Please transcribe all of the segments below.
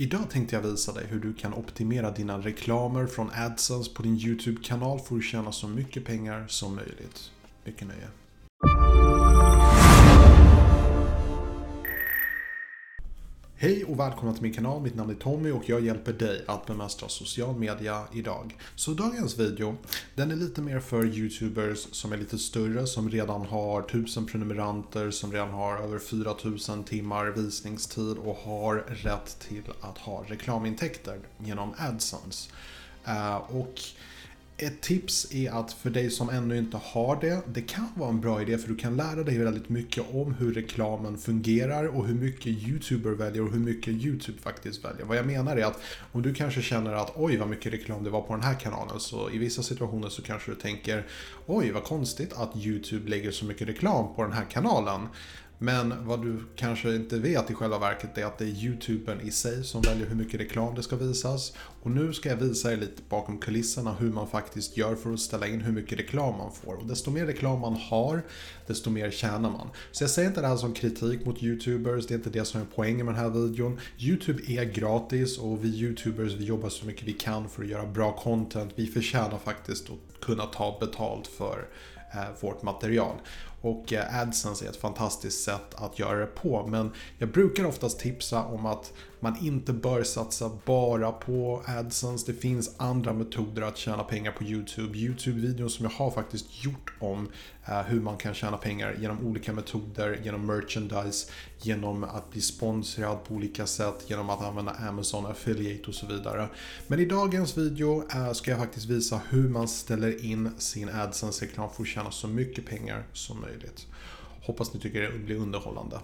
Idag tänkte jag visa dig hur du kan optimera dina reklamer från AdSense på din YouTube-kanal för att tjäna så mycket pengar som möjligt. Mycket nöje. Hej och välkomna till min kanal. Mitt namn är Tommy och jag hjälper dig att bemästra social media idag. Så dagens video, den är lite mer för YouTubers som är lite större, som redan har 1000 prenumeranter, som redan har över 4000 timmar visningstid och har rätt till att ha reklamintäkter genom AdSense. Uh, och ett tips är att för dig som ännu inte har det, det kan vara en bra idé för du kan lära dig väldigt mycket om hur reklamen fungerar och hur mycket YouTuber väljer och hur mycket YouTube faktiskt väljer. Vad jag menar är att om du kanske känner att oj vad mycket reklam det var på den här kanalen så i vissa situationer så kanske du tänker oj vad konstigt att YouTube lägger så mycket reklam på den här kanalen. Men vad du kanske inte vet i själva verket är att det är YouTubern i sig som väljer hur mycket reklam det ska visas. Och nu ska jag visa er lite bakom kulisserna hur man faktiskt gör för att ställa in hur mycket reklam man får. Och desto mer reklam man har, desto mer tjänar man. Så jag säger inte det här som kritik mot YouTubers, det är inte det som är poängen med den här videon. YouTube är gratis och vi YouTubers vi jobbar så mycket vi kan för att göra bra content. Vi förtjänar faktiskt att kunna ta betalt för eh, vårt material. Och eh, AdSense är ett fantastiskt sätt att göra det på. Men jag brukar oftast tipsa om att man inte bör satsa bara på AdSense. Det finns andra metoder att tjäna pengar på YouTube. YouTube-videon som jag har faktiskt gjort om eh, hur man kan tjäna pengar genom olika metoder, genom merchandise, genom att bli sponsrad på olika sätt, genom att använda Amazon Affiliate och så vidare. Men i dagens video eh, ska jag faktiskt visa hur man ställer in sin AdSense-reklam för att tjäna så mycket pengar som möjligt. Hoppas ni tycker det blir underhållande.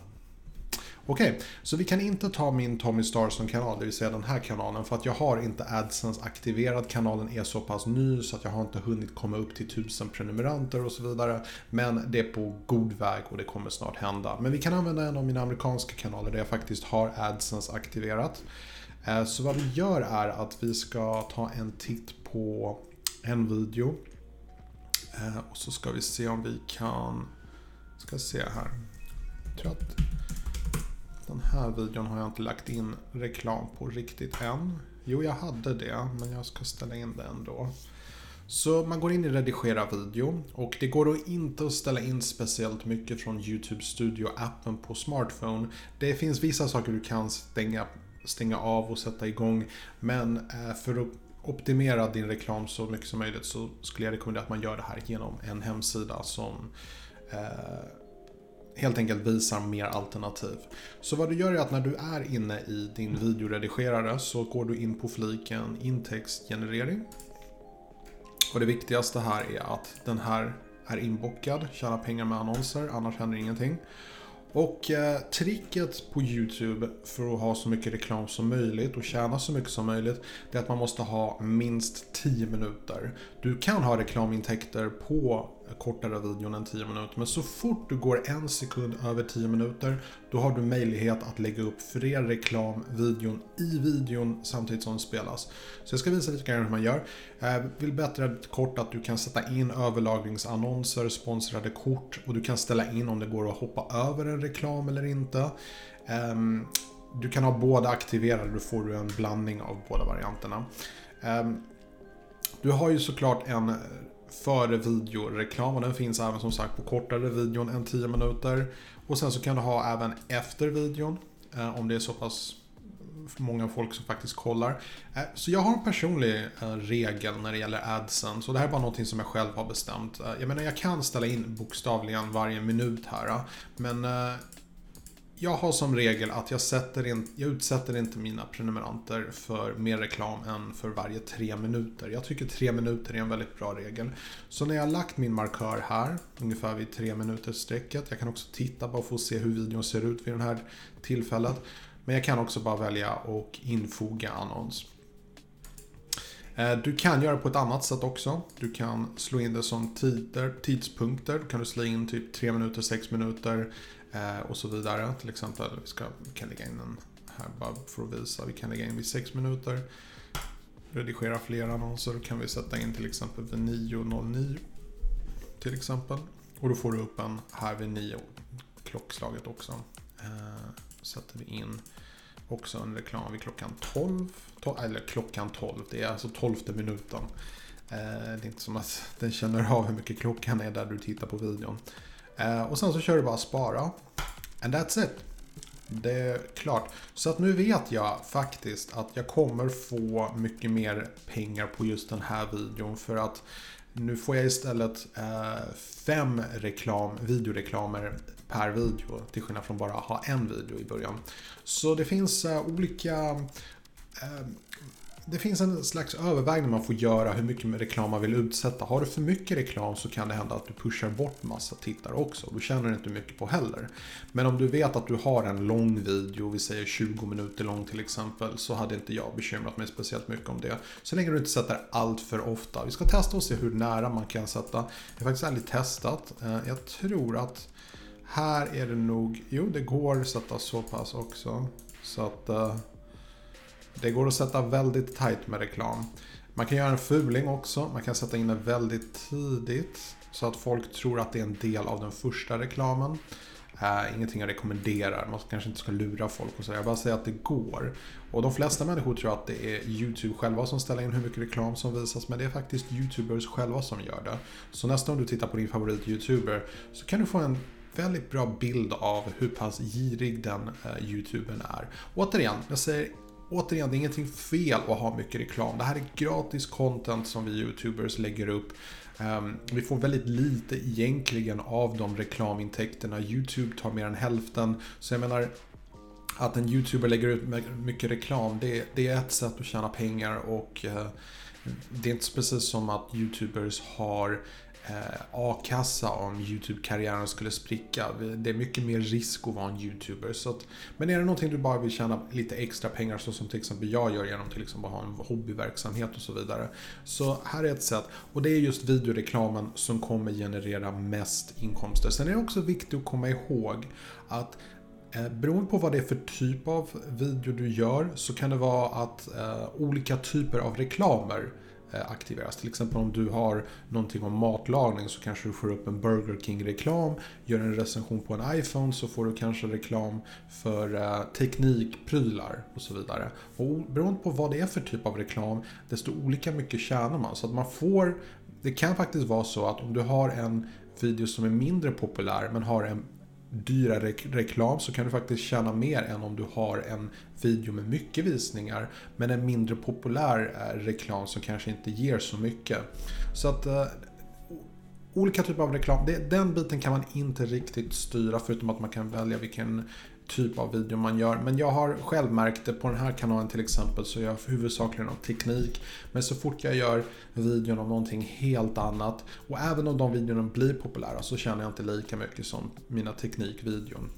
Okej, okay, så vi kan inte ta min Tommy Starson-kanal, det vill säga den här kanalen, för att jag har inte AdSense aktiverad. Kanalen är så pass ny så att jag har inte hunnit komma upp till 1000 prenumeranter och så vidare. Men det är på god väg och det kommer snart hända. Men vi kan använda en av mina amerikanska kanaler där jag faktiskt har AdSense aktiverat. Eh, så vad vi gör är att vi ska ta en titt på en video. Eh, och så ska vi se om vi kan... Ska se här. Jag tror att den här videon har jag inte lagt in reklam på riktigt än. Jo, jag hade det, men jag ska ställa in det ändå. Så man går in i redigera video och det går då inte att ställa in speciellt mycket från YouTube Studio-appen på smartphone. Det finns vissa saker du kan stänga, stänga av och sätta igång, men eh, för att optimera din reklam så mycket som möjligt så skulle jag rekommendera att man gör det här genom en hemsida som helt enkelt visar mer alternativ. Så vad du gör är att när du är inne i din videoredigerare så går du in på fliken intextgenerering. Och det viktigaste här är att den här är inbockad, tjäna pengar med annonser, annars händer ingenting. Och eh, tricket på YouTube för att ha så mycket reklam som möjligt och tjäna så mycket som möjligt det är att man måste ha minst 10 minuter. Du kan ha reklamintäkter på Eh, kortare videon än 10 minuter men så fort du går en sekund över 10 minuter då har du möjlighet att lägga upp fler reklamvideon i videon samtidigt som den spelas. Så jag ska visa lite grann hur man gör. Jag vill bättre kort att du kan sätta in överlagringsannonser, sponsrade kort och du kan ställa in om det går att hoppa över en reklam eller inte. Ehm, du kan ha båda aktiverade, då får du en blandning av båda varianterna. Ehm, du har ju såklart en före videoreklam och den finns även som sagt på kortare videon än 10 minuter. Och sen så kan du ha även efter videon eh, om det är så pass många folk som faktiskt kollar. Eh, så jag har en personlig eh, regel när det gäller adsen. Så det här är bara någonting som jag själv har bestämt. Eh, jag menar jag kan ställa in bokstavligen varje minut här. Eh. Men eh, jag har som regel att jag, sätter in, jag utsätter inte mina prenumeranter för mer reklam än för varje tre minuter. Jag tycker tre minuter är en väldigt bra regel. Så när jag har lagt min markör här, ungefär vid tre minuters strecket. Jag kan också titta bara för att se hur videon ser ut vid det här tillfället. Men jag kan också bara välja och infoga annons. Eh, du kan göra på ett annat sätt också. Du kan slå in det som tider, tidspunkter. Då kan du slå in typ 3 minuter, 6 minuter Eh, och så vidare. Till exempel, vi, ska, vi kan lägga in en här bara för att visa. Vi kan lägga in vid 6 minuter. Redigera fler annonser. Då kan vi sätta in till exempel vid 9.09. Till exempel. Och då får du upp en här vid 9 klockslaget också. Eh, sätter vi in också en reklam vid klockan 12. Eller klockan 12, det är alltså 12 minuten. Eh, det är inte som att den känner av hur mycket klockan är där du tittar på videon. Eh, och sen så kör du bara spara. And that's it. Det är klart. Så att nu vet jag faktiskt att jag kommer få mycket mer pengar på just den här videon. För att nu får jag istället eh, fem reklam, videoreklamer per video. Till skillnad från bara ha en video i början. Så det finns eh, olika eh, det finns en slags övervägning man får göra hur mycket reklam man vill utsätta. Har du för mycket reklam så kan det hända att du pushar bort massa tittare också. Då tjänar du inte mycket på heller. Men om du vet att du har en lång video, vi säger 20 minuter lång till exempel, så hade inte jag bekymrat mig speciellt mycket om det. Så länge du inte sätter allt för ofta. Vi ska testa och se hur nära man kan sätta. Jag har faktiskt aldrig testat. Eh, jag tror att här är det nog, jo det går att sätta så pass också. Så att eh, det går att sätta väldigt tight med reklam. Man kan göra en fuling också. Man kan sätta in det väldigt tidigt. Så att folk tror att det är en del av den första reklamen. Uh, ingenting jag rekommenderar. Man kanske inte ska lura folk och sådär. Jag bara säger att det går. Och de flesta människor tror att det är YouTube själva som ställer in hur mycket reklam som visas. Men det är faktiskt YouTubers själva som gör det. Så nästa gång du tittar på din favorit YouTuber så kan du få en väldigt bra bild av hur pass girig den eh, YouTubern är. Återigen, jag säger återigen, det är ingenting fel att ha mycket reklam. Det här är gratis content som vi YouTubers lägger upp. Ehm, vi får väldigt lite egentligen av de reklamintäkterna. YouTube tar mer än hälften. Så jag menar, att en YouTuber lägger ut mycket reklam, det, är ett sätt att tjäna pengar och eh, det är inte precis som att YouTubers har eh, a-kassa om YouTube-karriären skulle spricka. Det är mycket mer risk att vara en YouTuber. Så att, men är det någonting du bara vill tjäna lite extra pengar så som till exempel jag gör genom till exempel att ha en hobbyverksamhet och så vidare. Så här är ett sätt. Och det är just videoreklamen som kommer generera mest inkomster. Sen är det också viktigt att komma ihåg att Eh, beroende på vad det är för typ av video du gör så kan det vara att eh, olika typer av reklamer Eh, aktiveras. Till exempel om du har någonting om matlagning så kanske du får upp en Burger King-reklam. Gör en recension på en iPhone så får du kanske reklam för eh, teknikprylar och så vidare. Och beroende på vad det är för typ av reklam, desto olika mycket tjänar man. Så att man får, det kan faktiskt vara så att om du har en video som är mindre populär men har en dyra reklam så kan du faktiskt tjäna mer än om du har en video med mycket visningar men en mindre populär eh, reklam som kanske inte ger så mycket. Så att eh, olika typer av reklam, det, den biten kan man inte riktigt styra förutom att man kan välja vilken typ av video man gör. Men jag har själv märkt det på den här kanalen till exempel så jag huvudsakligen om teknik. Men så fort jag gör videon om någonting helt annat och även om de videorna blir populära så känner jag inte lika mycket som mina teknikvideon.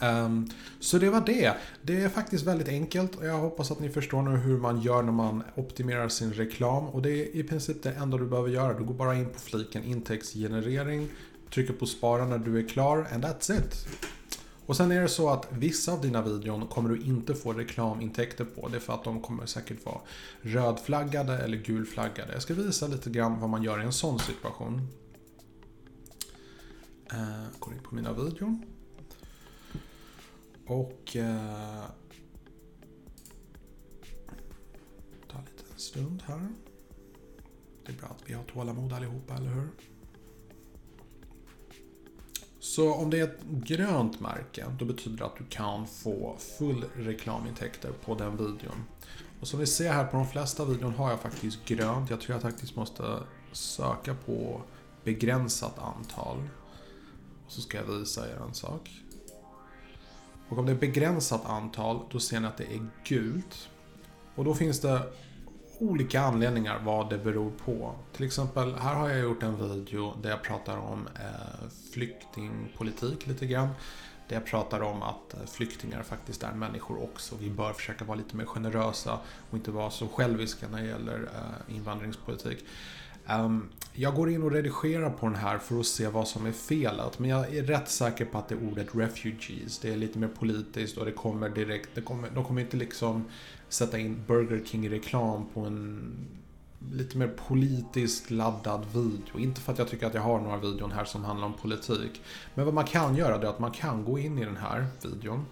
Um, så det var det. Det är faktiskt väldigt enkelt och jag hoppas att ni förstår nu hur man gör när man optimerar sin reklam. Och det är i princip det enda du behöver göra. Du går bara in på fliken intäktsgenerering, trycker på spara när du är klar and that's it. Och sen är det så att vissa av dina videon kommer du inte få reklamintäkter på. Det är för att de kommer säkert vara rödflaggade eller gulflaggade. Jag ska visa lite grann vad man gör i en sån situation. Eh, går in på mina videon. Och... Eh, ta en liten stund här. Det är bra att vi har tålamod allihopa, eller hur? Så om det är ett grönt märke, då betyder det att du kan få full reklamintäkter på den videon. Och som vi ser här på de flesta videon har jag faktiskt grönt. Jag tror jag faktiskt måste söka på begränsat antal. Och så ska jag visa er en sak. Och om det är begränsat antal, då ser ni att det är gult. Och då finns det olika anledningar vad det beror på. Till exempel, här har jag gjort en video där jag pratar om eh, flyktingpolitik lite grann. Där jag pratar om att eh, flyktingar faktiskt är människor också. Vi bör försöka vara lite mer generösa och inte vara så själviska när det gäller eh, invandringspolitik. Um, jag går in och redigerar på den här för att se vad som är felet. Men jag är rätt säker på att det är ordet refugees. Det är lite mer politiskt och det kommer direkt. Det kommer, de kommer inte liksom sätta in Burger King-reklam på en lite mer politiskt laddad video. Inte för att jag tycker att jag har några videon här som handlar om politik. Men vad man kan göra är att man kan gå in i den här videon.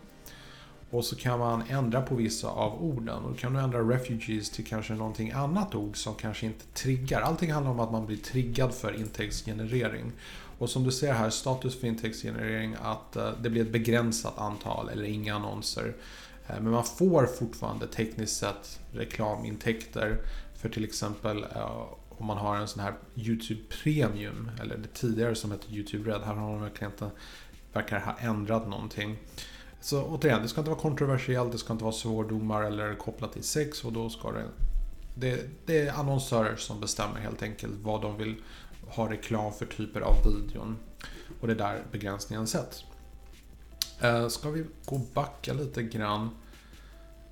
Och så kan man ändra på vissa av orden. Och då kan du ändra refugees till kanske någonting annat ord som kanske inte triggar. Allting handlar om att man blir triggad för intäktsgenerering. Och som du ser här, status för intäktsgenerering, att eh, det blir ett begränsat antal eller inga annonser. Eh, men man får fortfarande tekniskt sett reklamintäkter för till exempel eh, om man har en sån här YouTube Premium, eller det tidigare som hette YouTube Red. Här har de verkligen inte, verkar ha ändrat någonting. Så återigen, det ska inte vara kontroversiellt, det ska inte vara svordomar eller kopplat till sex och då ska det... Det, det är annonsörer som bestämmer helt enkelt vad de vill ha reklam för typer av videon. Och det är där begränsningen sätts. Eh, ska vi gå och backa lite grann.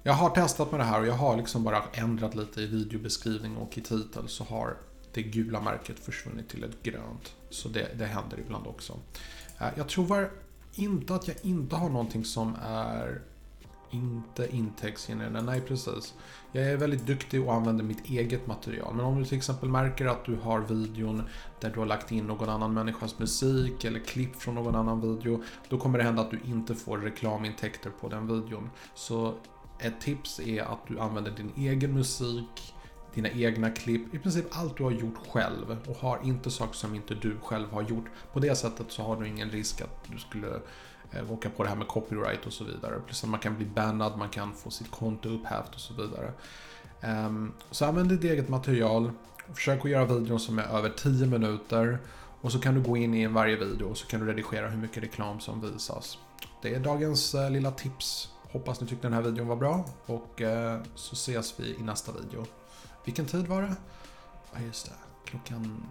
Jag har testat med det här och jag har liksom bara ändrat lite i videobeskrivning och i titel så har det gula märket försvunnit till ett grönt. Så det, det händer ibland också. Eh, jag tror inte att jag inte har någonting som är inte intäktsgenererande. Nej, precis. Jag är väldigt duktig och använder mitt eget material. Men om du till exempel märker att du har videon där du har lagt in någon annan människas musik eller klipp från någon annan video. Då kommer det hända att du inte får reklamintäkter på den videon. Så ett tips är att du använder din egen musik, dina egna klipp, i princip allt du har gjort själv och har inte saker som inte du själv har gjort. På det sättet så har du ingen risk att du skulle eh, åka på det här med copyright och så vidare. Plus att man kan bli bannad, man kan få sitt konto upphävt och så vidare. Um, så använd ditt eget material, försök att göra videon som är över 10 minuter och så kan du gå in i varje video och så kan du redigera hur mycket reklam som visas. Det är dagens eh, lilla tips. Hoppas ni tyckte den här videon var bra och eh, så ses vi i nästa video. Vilken tid var det? Ja, just det. Klockan